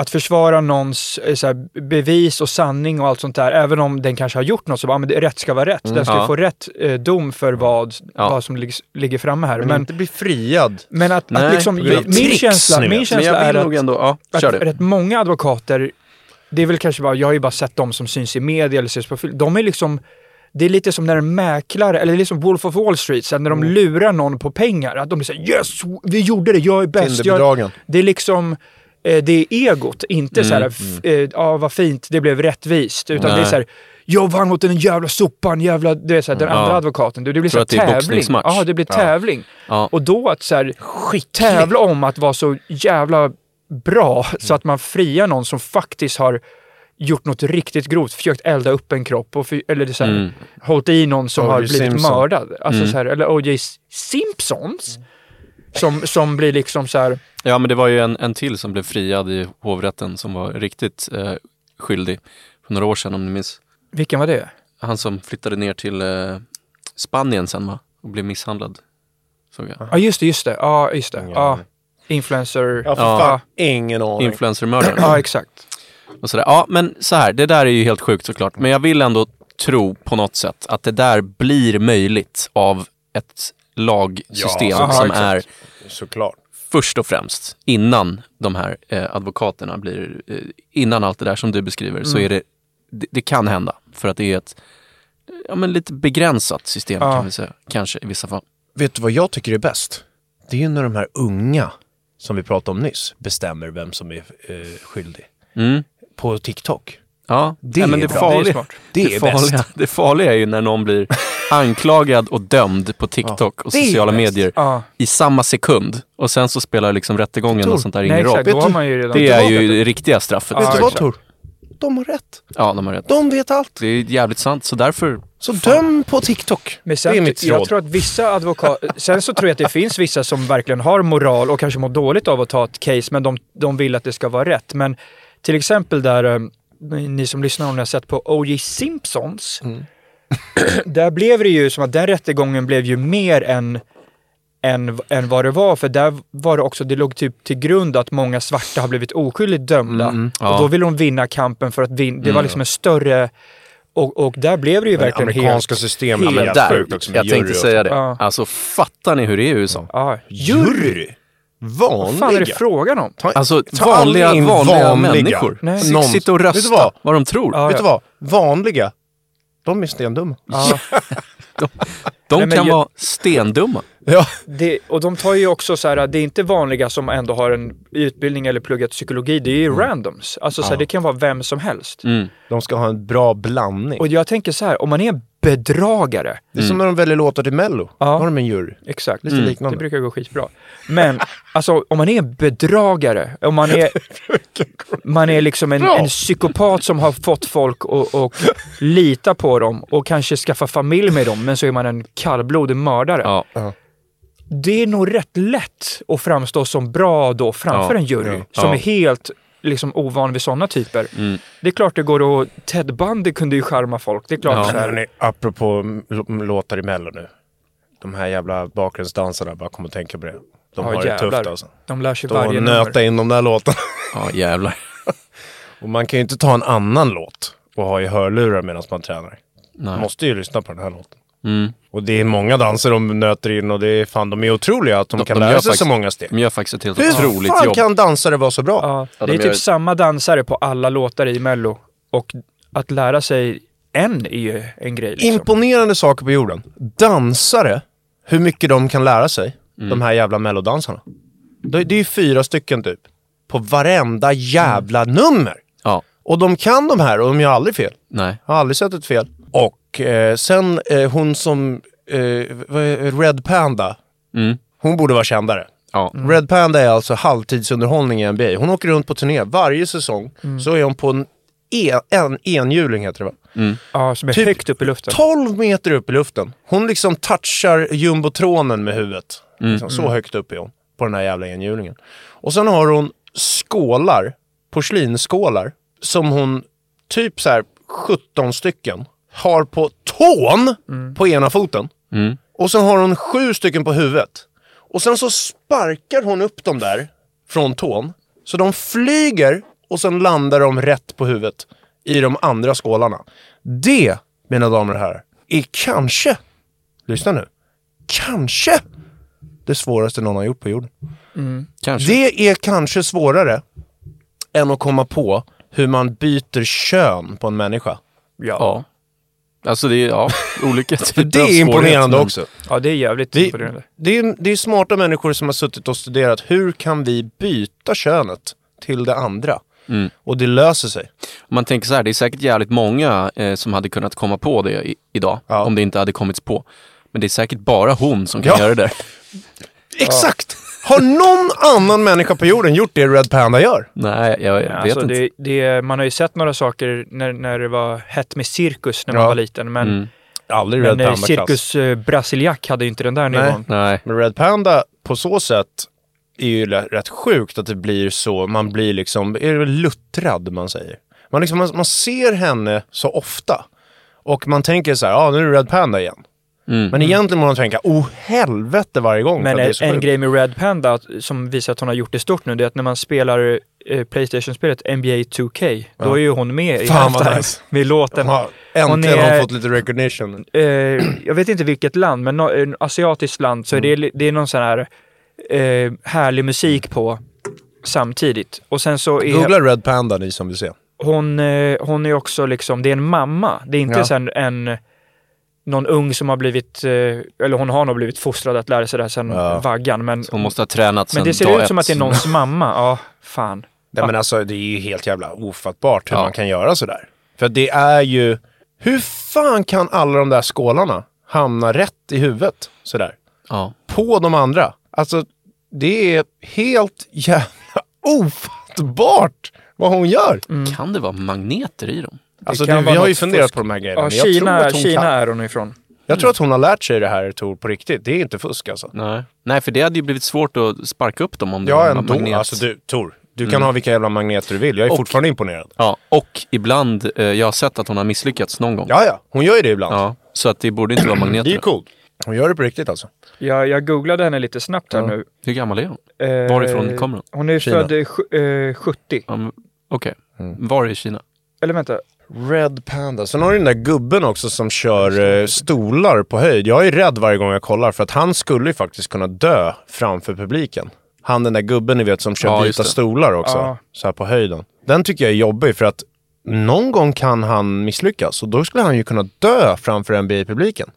att försvara någons eh, så här, bevis och sanning och allt sånt där, även om den kanske har gjort något så bara, men det, rätt ska vara rätt. Den ska Ja. få rätt eh, dom för vad, Ja. vad som ligger, ligger framme här. Men, Men, inte bli friad. men att, Nej, att liksom, min tricks, känsla, min känsla är att ändå, ja, att det. rätt många advokater, det är väl kanske bara, jag har ju bara sett dem som syns i media eller syns på film. De är liksom, det är lite som när en mäklare, eller liksom Wolf of Wall Street, så här, när de Mm. lurar någon på pengar. Att de såhär yes, vi gjorde det, jag är bäst. Jag, det är liksom, det är egot, inte Mm, så här, f- eh, ja vad fint, det blev rättvist. Utan det är Nej. så här, jag vann mot den jävla sopan, jävla, du vet, så här, den Ja. andra advokaten. Du, det blir så här, det tävling. boxningsmatch. Ja, det blir tävling. Ja. Och då att så här, tävla om att vara så jävla bra så att man friar någon som faktiskt har gjort något riktigt grovt, försökt elda upp en kropp och för, eller det så här, Mm. hållit i någon som har blivit Simpson. mördad. Alltså Mm. så här, eller O.J. Simpsons. Som, som blir liksom så här, Ja, men det var ju en, en till som blev friad i hovrätten som var riktigt eh, skyldig för några år sedan om ni minns. vilken var det? Han som flyttade ner till eh, Spanien sen va? Och blev misshandlad. Såg jag. Ja just det, just det. Ja, just det. Aning. influencer. Ja, för Ja. fan. Ingen aning. Influencermördaren. Ja, exakt. Och sådär. Ja, men så här, det där är ju helt sjukt såklart. Men jag vill ändå tro på något sätt att det där blir möjligt av ett lagsystem Ja, som exakt. är Såklart. först och främst innan de här eh, advokaterna blir, eh, innan allt det där som du beskriver, så Mm. är det, det, det kan hända. För att det är ett ja, men lite begränsat system Ja. kan vi säga, kanske i vissa fall. Vet du vad jag tycker är bäst? Det är ju när de här unga, som vi pratade om nyss, bestämmer vem som är eh, skyldig. Mm. På TikTok. Ja, Det Nej, men är det, bra. farliga, Det är. Det det, är farliga, bäst. det farliga är ju när någon blir anklagad och dömd på TikTok och det är sociala medier Ja. i samma sekund. Och sen så spelar liksom rättegången Tor, och sånt där ingen roll. Det är ju det riktiga straffet. Ja, Vet du vad. Tor? De har rätt. Ja, de har rätt. De vet allt. Det är jävligt sant, så därför... Så döm på TikTok. Men sen, det är mitt jag råd. tror att vissa advokater... Sen så tror jag att det finns vissa som verkligen har moral och kanske mår dåligt av att ta ett case, men de, de vill att det ska vara rätt. Men till exempel där, eh, ni ni som lyssnar om ni har sett på O.J. Simpsons, Mm. där blev det ju som att den rättegången blev ju mer än än, än vad det var, för där var det också, det låg typ till grund att många svarta har blivit oskyldigt dömda. Mm, ja. Och då ville de vinna kampen för att vinna, det var Mm. liksom en större, och, och där blev det ju verkligen amerikanska helt... systemet helt helt där, sjukt också jag tänkte säga det. Ja. Alltså fattar ni hur det är i USA? Ja, Jury? Vad fan är det Vanliga? frågan om? Ta- Alltså ta vanliga, in vanliga, vanliga. människor. Nej. S- Någon- Sitta och rösta vad? vad? de tror. Ja, Vet du vad? Vanliga, de är stendumma. Ja, De Nej, men kan jag- vara stendumma. Ja. det, och de tar ju också så här, det är inte vanliga som ändå har en utbildning eller pluggat psykologi, det är ju randoms. Alltså så här, Ja. det kan vara vem som helst. Mm. De ska ha en bra blandning. Och jag tänker så här, om man är bedragare, Det är som när de väljer låtar till Mello. Ja. Då har de en jury. exakt, Lite Mm. det liknande. brukar gå skitbra. Men alltså om man är bedragare, om man är, man är liksom en, en psykopat som har fått folk att och lita på dem och kanske skaffa familj med dem, men så är man en kallblodig mördare. Ja. det är nog rätt lätt att framstå som bra då framför Ja, en jury ja, som ja. är helt liksom ovan vid sådana typer. Mm. Det är klart det går att... Ted Bundy kunde ju charma folk. Det är klart Ja. så här. Hörrni, apropå låtar i Mello nu. De här jävla bakgrundsdansarna, bara kommer att tänka på det. De Ja, har det jävlar. tufft alltså. De lär sig De varje nöta nummer. in de där låtarna. ja, jävlar. Och man kan ju inte ta en annan låt och ha i hörlurar medan man tränar. Nej. Man måste ju lyssna på den här låten. Mm. Och det är många danser de nöter in och det är fan, de är otroliga att de, De- kan de lära gör sig faktiskt- så många steg. De gör faktiskt ett helt Hur otroligt fan jobb. kan dansare vara så bra? Ja, Ja, det är typ gör- samma dansare på alla låtar i Mello. Och att lära sig en är ju en grej. Liksom. Imponerande saker på jorden. Dansare, hur mycket de kan lära sig, de här jävla mellodansarna. Det, det är ju fyra stycken typ. På varenda jävla nummer. Ja, Och de kan de här och de gör aldrig fel. nej. Jag har aldrig sett ett fel. Och eh, sen eh, hon som, eh, Red Panda, Mm. hon borde vara kändare. Ja. Red Panda är alltså halvtidsunderhållning i NBA. Hon åker runt på turné varje säsong. Så är hon på en, en, en enhjuling heter det va? Ja, som är Typ högt upp i luften. 12 meter upp i luften. Hon liksom touchar jumbotronen med huvudet. Liksom, så högt upp är hon på den här jävla enhjulingen. Och sen har hon skålar, porslinsskålar, som hon, typ så här 17 stycken, har på tån på ena foten. Mm. Och sen har hon sju stycken på huvudet. Och sen så sparkar hon upp dem där från tån. Så de flyger och sen landar de rätt på huvudet i de andra skålarna. Det, mina damer och herrar, är kanske, lyssna nu, kanske det svåraste någon har gjort på jorden. Kanske. Det är kanske svårare än att komma på hur man byter kön på en människa. Ja. Alltså det är, ja, olika typer det är imponerande men- också. Ja, det är jävligt Vi, imponerande. det, är, det är smarta människor som har suttit och studerat hur kan vi byta könet till det andra? Mm. Och det löser sig. Man tänker så här, det är säkert jävligt många eh, som hade kunnat komma på det i, idag, Ja. om det inte hade kommits på. Men det är säkert bara hon som kan Ja. göra det där. Exakt! Har någon annan människa på jorden gjort det Red Panda gör? Nej, jag vet Alltså, inte. det, det, man har ju sett några saker när, när det var hett med cirkus när man Ja. var liten. Men, Mm. Aldrig Red men Panda-klass. cirkus eh, brasiliak hade ju inte den där Nej. nivån. Nej. Men Red Panda på så sätt är ju rätt sjukt att det blir så, man blir liksom, är det luttrad man säger? Man, liksom, man, man ser henne så ofta. Och man tänker så här, ja ah, nu är det Red Panda igen. Mm. Men egentligen måste man tänka, oh helvete varje gång. Men en, en grej med Red Panda som visar att hon har gjort det stort nu, det är att när man spelar eh, Playstation-spelet NBA 2K, då är ju hon med i Fan, vad nice. med låten. Ja, äntligen har hon fått lite recognition. Eh, jag vet inte vilket land, men no, en asiatiskt land, så är det, li- det är någon sån här eh, härlig musik på samtidigt. Och sen så är Googla Red Panda ni som vill se. hon, eh, hon är också liksom, det är en mamma. Det är inte Ja. sen en någon ung som har blivit, eh, eller hon har nog blivit fostrad att lära sig det här sen Ja. vaggan. Men, Hon måste ha tränat men det ser ut som ett. att det är någons mamma. Ja, fan. Nej men alltså det är ju helt jävla ofattbart hur Ja. man kan göra sådär. För det är ju, hur fan kan alla de där skålarna hamna rätt i huvudet sådär? Ja. På de andra. Alltså det är helt jävla ofattbart vad hon gör. Kan det vara magneter i dem? Alltså du, vi har ju funderat fusk. på de här grejerna. Ja, men jag tror Kina, Kina kan. är hon ifrån. Jag tror att hon har lärt sig det här Tor på riktigt. Det är inte fusk alltså. Nej. Nej, för det hade ju blivit svårt att sparka upp dem om det Ja var en ändå. magnet. Alltså du, Tor. Du kan ha vilka jävla magneter du vill. Jag är Och- fortfarande imponerad. Ja, och ibland, eh, jag har sett att hon har misslyckats någon gång. Ja, ja. Hon gör ju det ibland. Ja, så att det borde inte vara Det är magneter. ju coolt. Hon gör det på riktigt alltså. Jag, jag googlade henne lite snabbt här Ja. nu. Hur gammal är hon? Eh, Varifrån kommer hon? Hon är Kina. född eh, sju- eh, 70. Ja, men- Okej. Mm. Var i Kina? Eller vänta. Red Panda. Sen har du den där gubben också som kör eh, stolar på höjd. Jag är rädd varje gång jag kollar för att han skulle ju faktiskt kunna dö framför publiken. Han den där gubben ni vet som kör Ja, just vita det. stolar också. Ja. Så här på höjden. Den tycker jag är jobbig för att någon gång kan han misslyckas och då skulle han ju kunna dö framför NBA-publiken.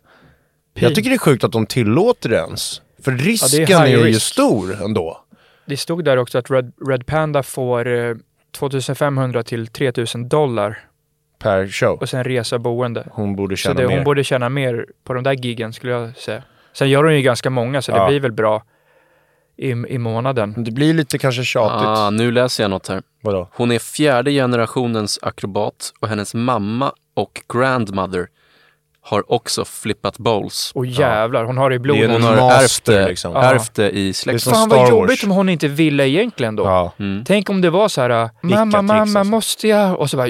Jag tycker det är sjukt att de tillåter det ens. För risken high är, ju risk. stor ändå. Det stod där också att Red, Red Panda får eh, 2500 till 3000 dollar Per show. och sen resa boende. Hon borde Så tjäna det, mer. hon borde tjäna mer på de där giggen skulle jag säga. Sen gör hon ju ganska många så Ja. det blir väl bra i, i månaden. Det blir lite kanske tjatigt. Ah, nu läser jag något här. Vadå? Hon är fjärde generationens akrobat och hennes mamma och grandmother har också flippat bowls. Och jävlar, hon har det i blodet. Hon har ärvt det, liksom. Ja. ärvt det i släkten. Fan vad jobbigt om hon inte ville egentligen då. Ja. Mm. Tänk om det var så här, mamma, mamma, måste jag? Och så bara,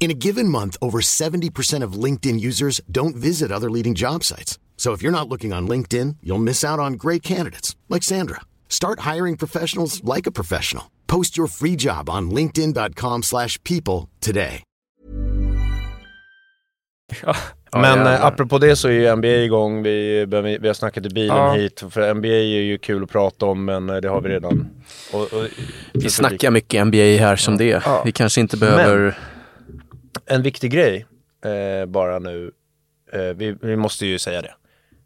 In a given month, over 70% of LinkedIn users don't visit other leading job sites. So if you're not looking on LinkedIn, you'll miss out on great candidates like Sandra. Start hiring professionals like a professional. Post your free job on linkedin.com/people slash people today. Men jävlar. eh, apropå det så är ju NBA igång. Vi, vi har snackat i bilen Ja. hit. För NBA är ju kul att prata om men eh, det har vi redan. Och, och, Vi snackar mycket NBA här som det. Ja. Vi kanske inte behöver... En viktig grej eh, bara nu. Eh, vi, vi måste ju säga det.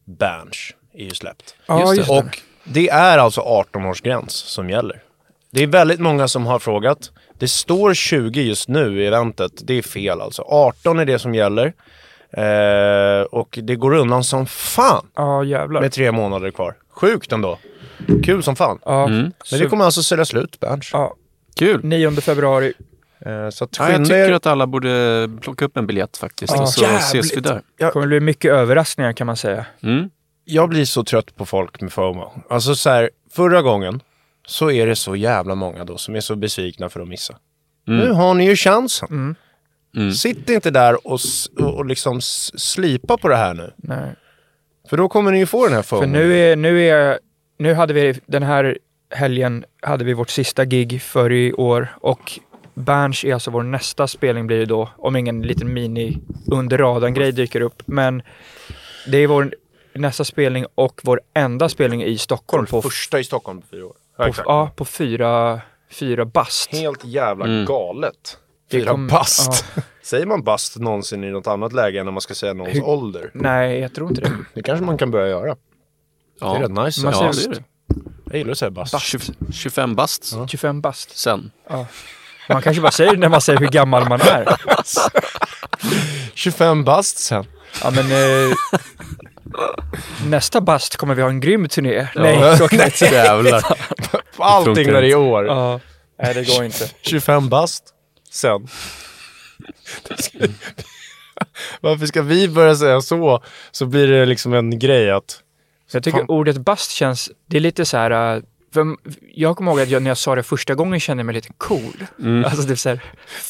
Berns är ju släppt. Ja, Just det. Och det är alltså 18-årsgräns som gäller. Det är väldigt många som har frågat. Det står 20 just nu i eventet. Det är fel alltså. 18 är det som gäller. Eh, och det går undan som fan Ja, jävlar. med tre månader kvar. Sjukt ändå. Kul som fan. Ja, Mm. Men det kommer alltså sälja slut, Berns. ja, Kul! 9 februari. Eh, så att Ja, jag tycker er. att alla borde plocka upp en biljett faktiskt. Ja. och så ses vi där. Det kommer bli mycket överraskningar kan man säga. Mm. Jag blir så trött på folk med FOMO. Alltså så här, förra gången så är det så jävla många då som är så besvikna för att missa. Nu har ni ju chansen. Mm. Sitt inte där och, och liksom slipa på det här nu. Nej. För då kommer ni ju få den här FOMO. För nu är, nu är, nu hade vi den här helgen hade vi vårt sista gig för i år och Berns är alltså vår nästa spelning blir det då, om ingen liten mini under radarn-grej dyker upp. Men det är vår nästa spelning och vår enda spelning i Stockholm på, Första i Stockholm på fyra år. på, ja, på fyra, fyra bast. Helt jävla Mm. galet. Fyra kom- bast. Säger man bast någonsin i något annat läge än när man ska säga någons Hur- ålder? Nej, jag tror inte det. Det kanske man kan börja göra. Ja. Det är rätt nice. Man ja, säger- det är det. Jag gillar att säga bast. 20, 25 bast 25 bast. sen. Man kanske bara säger det när man säger hur gammal man är. 25 bast sen. Ja men eh, nästa bast kommer vi ha en grym turné. Nej, kan jag inte. Jävlar. Allting funkar när det är inte. år. Ja, nej det går inte. 25 bast sen. Varför ska vi börja säga så? Så blir det liksom en grej att... Jag tycker Fan. ordet bast känns, det är lite så här. För jag kommer ihåg att jag, när jag sa det första gången kände jag mig lite cool. Alltså typ såhär,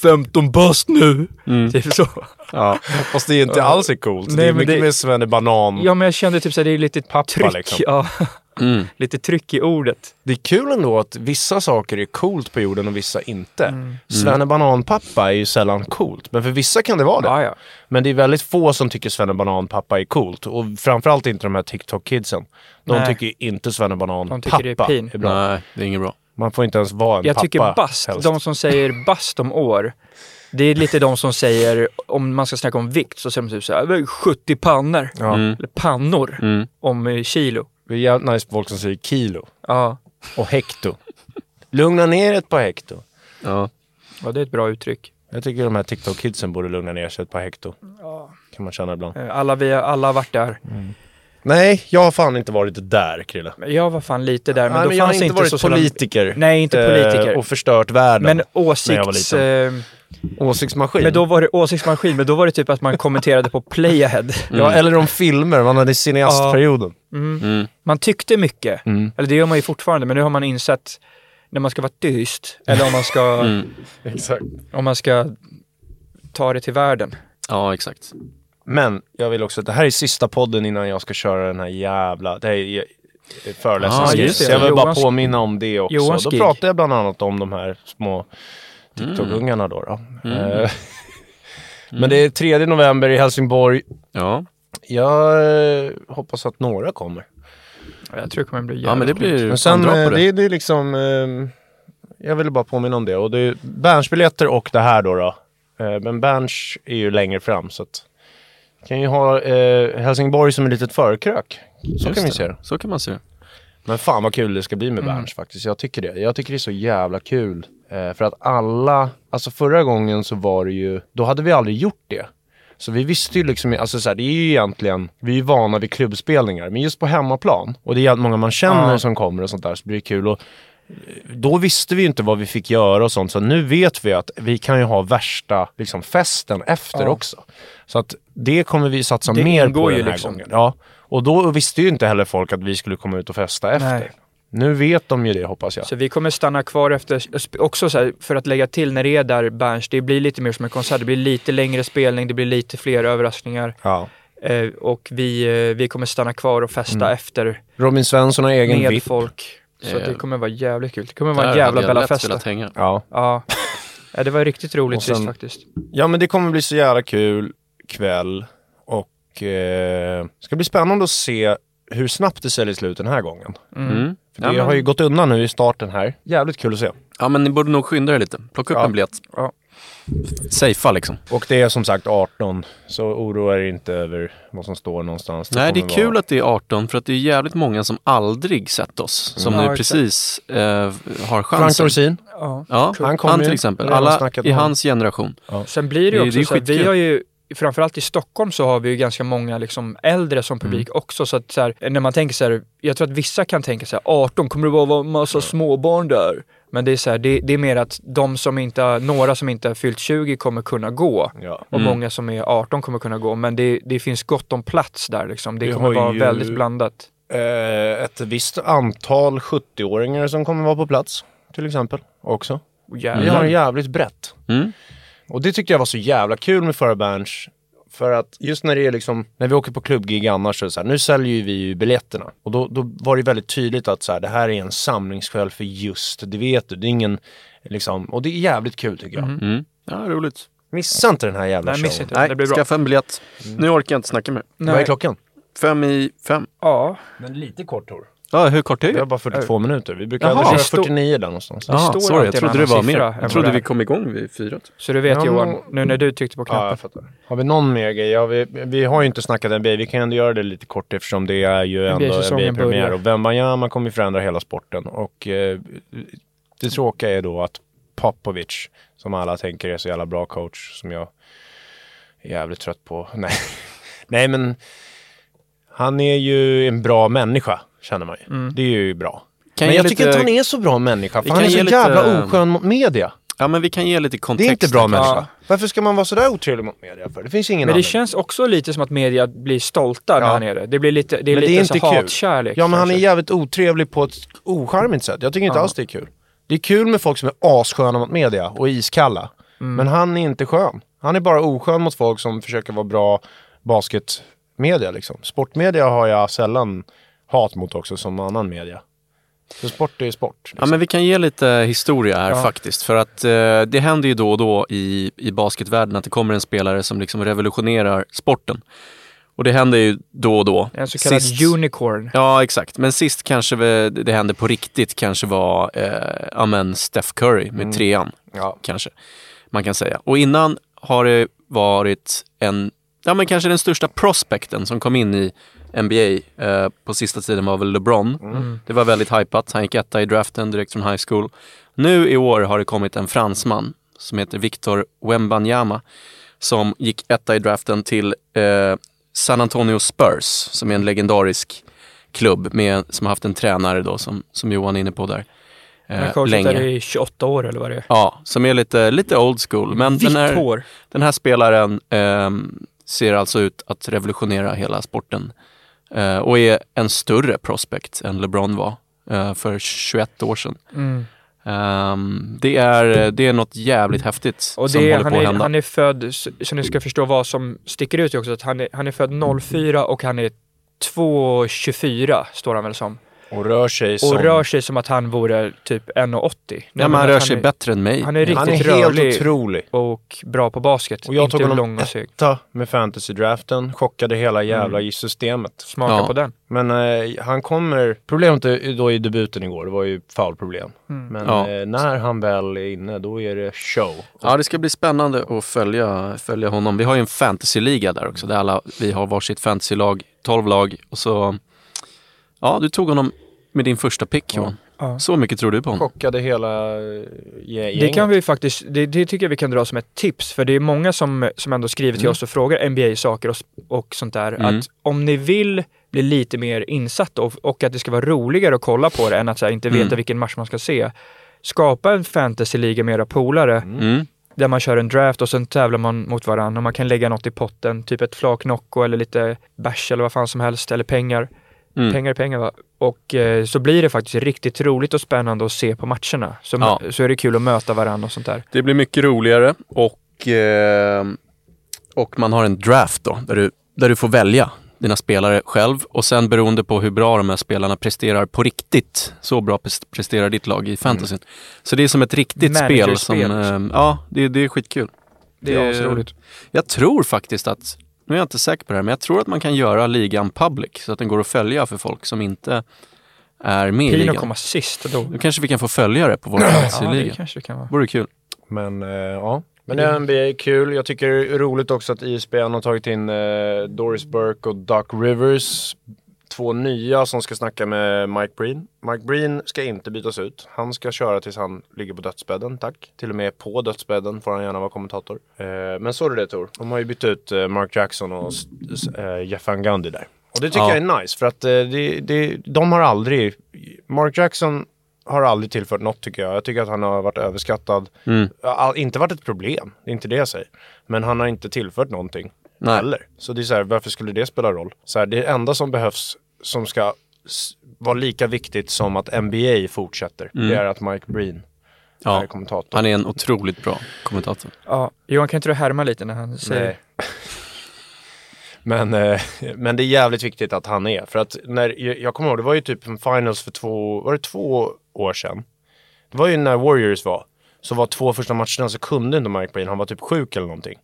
15 bast nu! Typ så. Ja, fast det är inte alls är coolt. det Nej, är men mycket det- mer Svennebanan. Ja men jag kände typ såhär, det är lite tryck. liksom. Ja, Mm. lite tryck i ordet. Det är kul ändå att vissa saker är coolt på jorden och vissa inte. Mm. Svennebananpappa är ju sällan coolt, men för vissa kan det vara det. Ja, ja. Men det är väldigt få som tycker Svennebananpappa är coolt. Och framförallt inte de här TikTok-kidsen. De Nej. tycker inte De tycker det är Svennebananpappa pin. är bra. Nej, det är inget bra. Man får inte ens vara en Jag pappa. tycker bast, helst. de som säger bast om år, det är lite de som säger, om man ska snacka om vikt, så säger de typ såhär, 70 pannor. Ja. Mm. Eller pannor Mm. om kilo. Det är jävligt nice folk som säger kilo Ja, och hekto. Lugna ner ett par hekto. Ja. ja det är ett bra uttryck. Jag tycker de här TikTok-kidsen borde lugna ner sig ett par hekto. Kan man känna ibland. Eh, Alla, vi, alla har varit där. Nej, jag har fan inte varit där Krille. Jag var fan lite där, men Nej, då men jag har fanns inte inte varit sociala... politiker. Nej, inte politiker. Eh, och förstört världen. Men jag åsikts... Eh, Åsiktsmaskin. men då var det åsiktsmaskin, men då var det typ att man kommenterade på playahead. Ja, eller om filmer. Man hade cineastperioden. Mm. Man tyckte mycket, Mm. eller det gör man ju fortfarande, men nu har man insett när man ska vara tyst, eller om man ska, Mm. Om man ska ta det till världen. Ja, exakt. Men jag vill också, det här är sista podden innan jag ska köra den här jävla, det här är föreläsningsgrejen. Ah. Så jag vill bara påminna om det också. Johans Då gig. pratar jag bland annat om de här små TikTok-ungarna då. då. Mm. Eh, Men det är 3 november i Helsingborg. Ja, Jag eh, hoppas att några kommer. Jag tror det kommer bli ja men det jävligt blir Men sen, eh, på det. det. är- det är liksom, eh, jag ville bara påminna om det. Och det är Berns biljetter och det här då. då. Eh, men Berns är ju längre fram så att Kan ju ha eh, Helsingborg som ett litet förkrök. Så Just kan vi se det. Så kan man se det. Men fan vad kul det ska bli med Mm. Berns faktiskt. Jag tycker det. Jag tycker det är så jävla kul. För att alla, alltså förra gången så var det ju, då hade vi aldrig gjort det. Så vi visste ju liksom, alltså så här, det är ju egentligen, vi är vana vid klubbspelningar, men just på hemmaplan, och det är många man känner Ja. som kommer och sånt där, så blir det kul. Och då visste vi inte vad vi fick göra och sånt, så nu vet vi att vi kan ju ha värsta liksom, festen efter Ja. också. Så att det kommer vi satsa Det mer på den här liksom. gången. Ja. Och då visste ju inte heller folk att vi skulle komma ut och festa efter. Nej. Nu vet de ju det hoppas jag. Så vi kommer stanna kvar efter, också så här, för att lägga till när det är där Berns, det blir lite mer som en konsert, det blir lite längre spelning, det blir lite fler överraskningar. Ja. Eh, och vi, eh, vi kommer stanna kvar och festa Mm. efter Robin Svensson har egen med VIP. folk. Så Eh, det kommer vara jävligt kul. Det kommer vara en jävla Bella-fest. velat hänga. Ja. Ja. ja, det var riktigt roligt sen- sist faktiskt. ja, men det kommer bli så jävla kul kväll. Och eh, ska bli spännande att se hur snabbt det säljer slut den här gången. Mm. För Ja, det men- har ju gått undan nu i starten här. Jävligt kul att se. Ja men ni borde nog skynda er lite. Plocka upp Ja. en biljett. Ja. Safea liksom. Och det är som sagt 18, så oroa er inte över vad som står någonstans. Nej det är kommer kul vara- att det är 18 för att det är jävligt många som aldrig sett oss. Som Mm. nu Ja, precis eh, har Frank chansen. Dorsin. Ja. Ja, Han han, till exempel. Alla i hans generation. Sen blir det Det- ju det också är så att vi har ju Framförallt i Stockholm så har vi ju ganska många liksom äldre som publik Mm. också. Så att så här, när man tänker så här, jag tror att vissa kan tänka så här, 18, kommer det bara vara en massa småbarn där? Men det är så här, det, det är mer att de som inte, några som inte har fyllt 20 kommer kunna gå. Ja. Och Mm. många som är 18 kommer kunna gå. Men det, det finns gott om plats där liksom. Det Vi kommer vara ju- väldigt blandat. Eh, ett visst antal 70-åringar som kommer vara på plats, till exempel, också. Vi har jävligt brett. Mm. Och det tyckte jag var så jävla kul med förra Berns. För att just när det är liksom, när vi åker på klubbgig annars så är det så här, nu säljer ju vi ju biljetterna. Och då, då var det väldigt tydligt att så här, det här är en samlingskväll för just, det vet du, det är ingen, liksom, och det är jävligt kul tycker jag. Mm. Ja, roligt. Missa inte den här jävla Nej, showen. inte. Nej, det blir bra. skaffa en biljett. Nu orkar jag inte snacka mer. Vad är klockan? Fem i fem. Ja, Men lite kort Tor. Ja, hur kort är Vi har det? bara 42 minuter. Vi brukar Jaha. aldrig Det köra står- 49 där någonstans. Det Ja, står sorry, jag alltid en trodde det annan var mer. siffra än vad Jag trodde det vi är. kom igång vid fyra. typ. så du vet Ja, Johan, men- nu när du tryckte på Ja, knappen. jag fattar. Har vi någon mer grej? Ja, vi, vi har ju inte snackat NBA. Vi kan ändå göra det lite kort eftersom det är ju ändå NBA-säsongen NBA-premiär. börjar. Och Wembanyama kommer ju förändra hela sporten. Och eh, det tråkiga är då att Popovic, som alla tänker är så jävla bra coach, som jag är jävligt trött på. Nej, Nej men han är ju en bra människa, känner man ju. Det är ju bra. Kan men jag tycker lite- inte han är så bra människa, för han är så lite- jävla oskön mot media. Ja, men vi kan ge lite Det kontext. är inte bra människa. Ja. Varför ska man vara sådär otrevlig mot media för? Det finns ingen Men det anledning. känns också lite som att media blir stolta när Ja. han är det. Det blir lite, det är Men lite det är så inte kul. hatkärlek. Ja men han är kanske. jävligt otrevlig på ett ocharmigt sätt. Jag tycker inte Ja. alls det är kul. Det är kul med folk som är assköna mot media och iskalla. Mm. Men han är inte skön. Han är bara oskön mot folk som försöker vara bra basketmedia liksom. Sportmedia har jag sällan hat mot också som annan media. För sport är ju sport. Ja, Liksom. men vi kan ge lite historia här Ja. faktiskt. För att eh, det händer ju då och då i, i basketvärlden att det kommer en spelare som liksom revolutionerar sporten. Och det händer ju då och då. En så kallad Sist- unicorn. Ja, exakt. Men sist kanske det hände på riktigt kanske var eh, amen, Steph Curry med Mm. trean. Ja. Kanske man kan säga. Och innan har det varit en, ja men kanske den största prospekten som kom in i NBA eh, på sista tiden var väl LeBron. Mm. Det var väldigt hypat. Han gick etta i draften direkt från high school. Nu i år har det kommit en fransman som heter Victor Wembanyama som gick etta i draften till eh, San Antonio Spurs som är en legendarisk klubb med, som har haft en tränare då som, som Johan är inne på där. Han har Eh, länge. i 28 år eller vad det är. Ja, som är lite, lite old school. Men Vitt den här, hår. den här spelaren ehm, ser alltså ut att revolutionera hela sporten eh, och är en större prospect än LeBron var eh, för 21 år sedan. Mm. Ehm, det, är, det är något jävligt häftigt Och som det, håller han, på att hända. han är född, så, ni ska förstå vad som sticker ut också, att han är, han är född 04 och han är 2,24 står han väl som. Och rör sig som... och rör sig som att han vore typ 1,80. Nej, Ja, men han rör sig bättre än mig. Han är Han är riktigt helt rörlig otrolig. och bra på basket. Och jag inte tog honom lång och seg. etta med fantasy-draften, chockade hela jävla Mm. systemet. Smaka Ja. på den. Men eh, han kommer, problemet är då i debuten igår, det var ju foulproblem. Mm. Men Ja. eh, när han väl är inne, då är det show. Ja, det ska bli spännande att följa, följa honom. Vi har ju en fantasyliga där också, där alla vi har varsitt fantasylag, 12 lag. Och så, ja, du tog honom med din första pick Johan. Ja. Så mycket tror du på honom? Chockade hela eh, gänget. Det kan vi faktiskt, det, det tycker jag vi kan dra som ett tips. För det är många som, som ändå skriver till oss och frågar NBA-saker och, och sånt där. Mm. Att om ni vill bli lite mer insatt och, och att det ska vara roligare att kolla på det än att så här, inte veta Mm. vilken match man ska se. Skapa en fantasyliga med era polare Mm. där man kör en draft och sen tävlar man mot varandra och man kan lägga något i potten. Typ ett flak Nocco eller lite bärs eller vad fan som helst. Eller pengar. Mm. Pengar är pengar va? Och eh, så blir det faktiskt riktigt roligt och spännande att se på matcherna. Så, Ja. så är det kul att möta varandra och sånt där. Det blir mycket roligare och, eh, och man har en draft då, där du, där du får välja dina spelare själv och sen beroende på hur bra de här spelarna presterar på riktigt, så bra pres- presterar ditt lag i fantasyn. Så det är som ett riktigt spel. Som, eh, ja, det, det är skitkul. Det är asroligt. Jag tror faktiskt att, nu är jag inte säker på det här, men jag tror att man kan göra ligan public så att den går att följa för folk som inte är med i Pino ligan. komma sist. Då. Nu kanske vi kan få följa det på vår Ja, det fantasyliga. kanske det kan vara. Vore kul. Men eh, ja. Men det är NBA är kul. Jag tycker det är roligt också att ISBN har tagit in eh, Doris Burke och Doc Rivers. Två nya som ska snacka med Mike Breen. Mike Breen ska inte bytas ut. Han ska köra tills han ligger på dödsbädden, tack. Till och med på dödsbädden får han gärna vara kommentator. Eh, men så är det Tor. De har ju bytt ut eh, Mark Jackson och eh, Jeff Van Gundy där. Och det tycker Ja. jag är nice för att eh, det, det, de har aldrig... Mark Jackson har aldrig tillfört något tycker jag. Jag tycker att han har varit överskattad. Mm. All, inte varit ett problem, det är inte det jag säger. Men han har inte tillfört någonting Nej. heller. Så det är så här, varför skulle det spela roll? Så här, det enda som behövs som ska vara lika viktigt som att NBA fortsätter, det är att Mike Breen Mm. Ja. är kommentator. Han är en otroligt bra kommentator. Ja, Johan kan inte du härma lite när han säger Nej. Men, eh, men det är jävligt viktigt att han är. För att när, jag, jag kommer ihåg, det var ju typ en finals för två, var det två år sedan? Det var ju när Warriors var. Så var två första matcherna så kunde inte Mike Breen, han var typ sjuk eller någonting.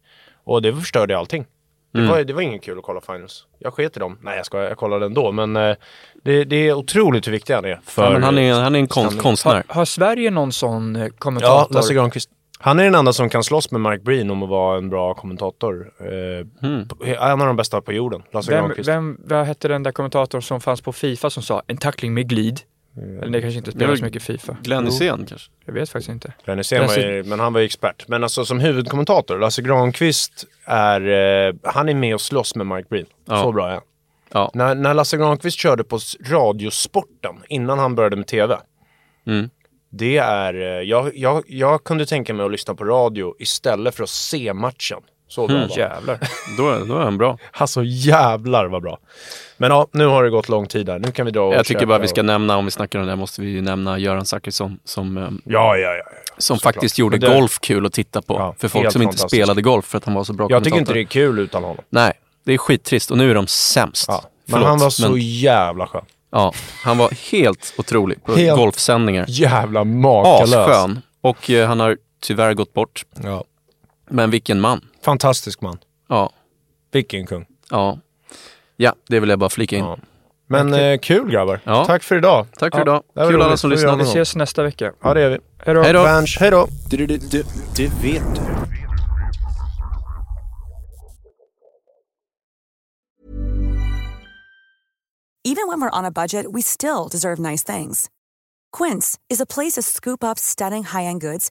Och det förstörde allting. Det, Mm. var, det var ingen kul att kolla finals. Jag sket i dem. Nej jag ska jag kollade ändå. Men eh, det, det är otroligt hur viktig han är. För, Ja, men han, är, han är en konst, konstnär. har, har Sverige någon sån eh, Ja, kommentator? Lasse Granqvist. Han är den enda som kan slåss med Mike Breen om att vara en bra kommentator. Eh, Mm. En av de bästa på jorden, Lasse vem, Granqvist. vem, vad hette den där kommentatorn som fanns på Fifa som sa en tackling med glid? Eller det kanske inte spelar så mycket Fifa. Glenn Hysén kanske? Jag vet faktiskt inte. Glenn Hysén var ju, men han var ju expert. Men alltså som huvudkommentator, Lasse Granqvist är, eh, han är med och slåss med Mike Breen. Ja. Så bra är han. Ja. När, när Lasse Granqvist körde på Radiosporten innan han började med TV. Mm. Det är, eh, jag, jag, jag kunde tänka mig att lyssna på radio istället för att se matchen. Så bra Mm. Jävlar. Då, är- då är han bra. Alltså jävlar vad bra. Men ja, nu har det gått lång tid där. Nu kan vi dra och Jag tycker bara vi ska och... nämna, om vi snackar om det, här, måste vi ju nämna Göran Zachrisson som, eh, Ja, ja, ja. ja. som faktiskt gjorde Men det- golf kul att titta på. Ja, för folk som inte spelade golf för att han var så bra Jag tycker inte det är kul utan honom. Nej, det är skittrist och nu är de sämst. Ja. Men Förlåt, han var så men- jävla skön. Ja, han var helt otrolig på Helt- golfsändningar. Jävla makalös. Asskön. Och eh, han har tyvärr gått bort. Ja. Men vilken man. Fantastisk man. Ja, Vilken kung. ja. Ja, det vill jag bara flika in. Ja. Men eh, kul grabbar. Ja. Tack för idag. Tack för Ja, idag. var Kul alla som lyssnade. Vi ses nästa vecka. Ja, det gör vi. Hej då. Hej då. Det vet du. Even when we're on a budget, we still deserve nice things. Quince is a place to scoop up stunning high-end goods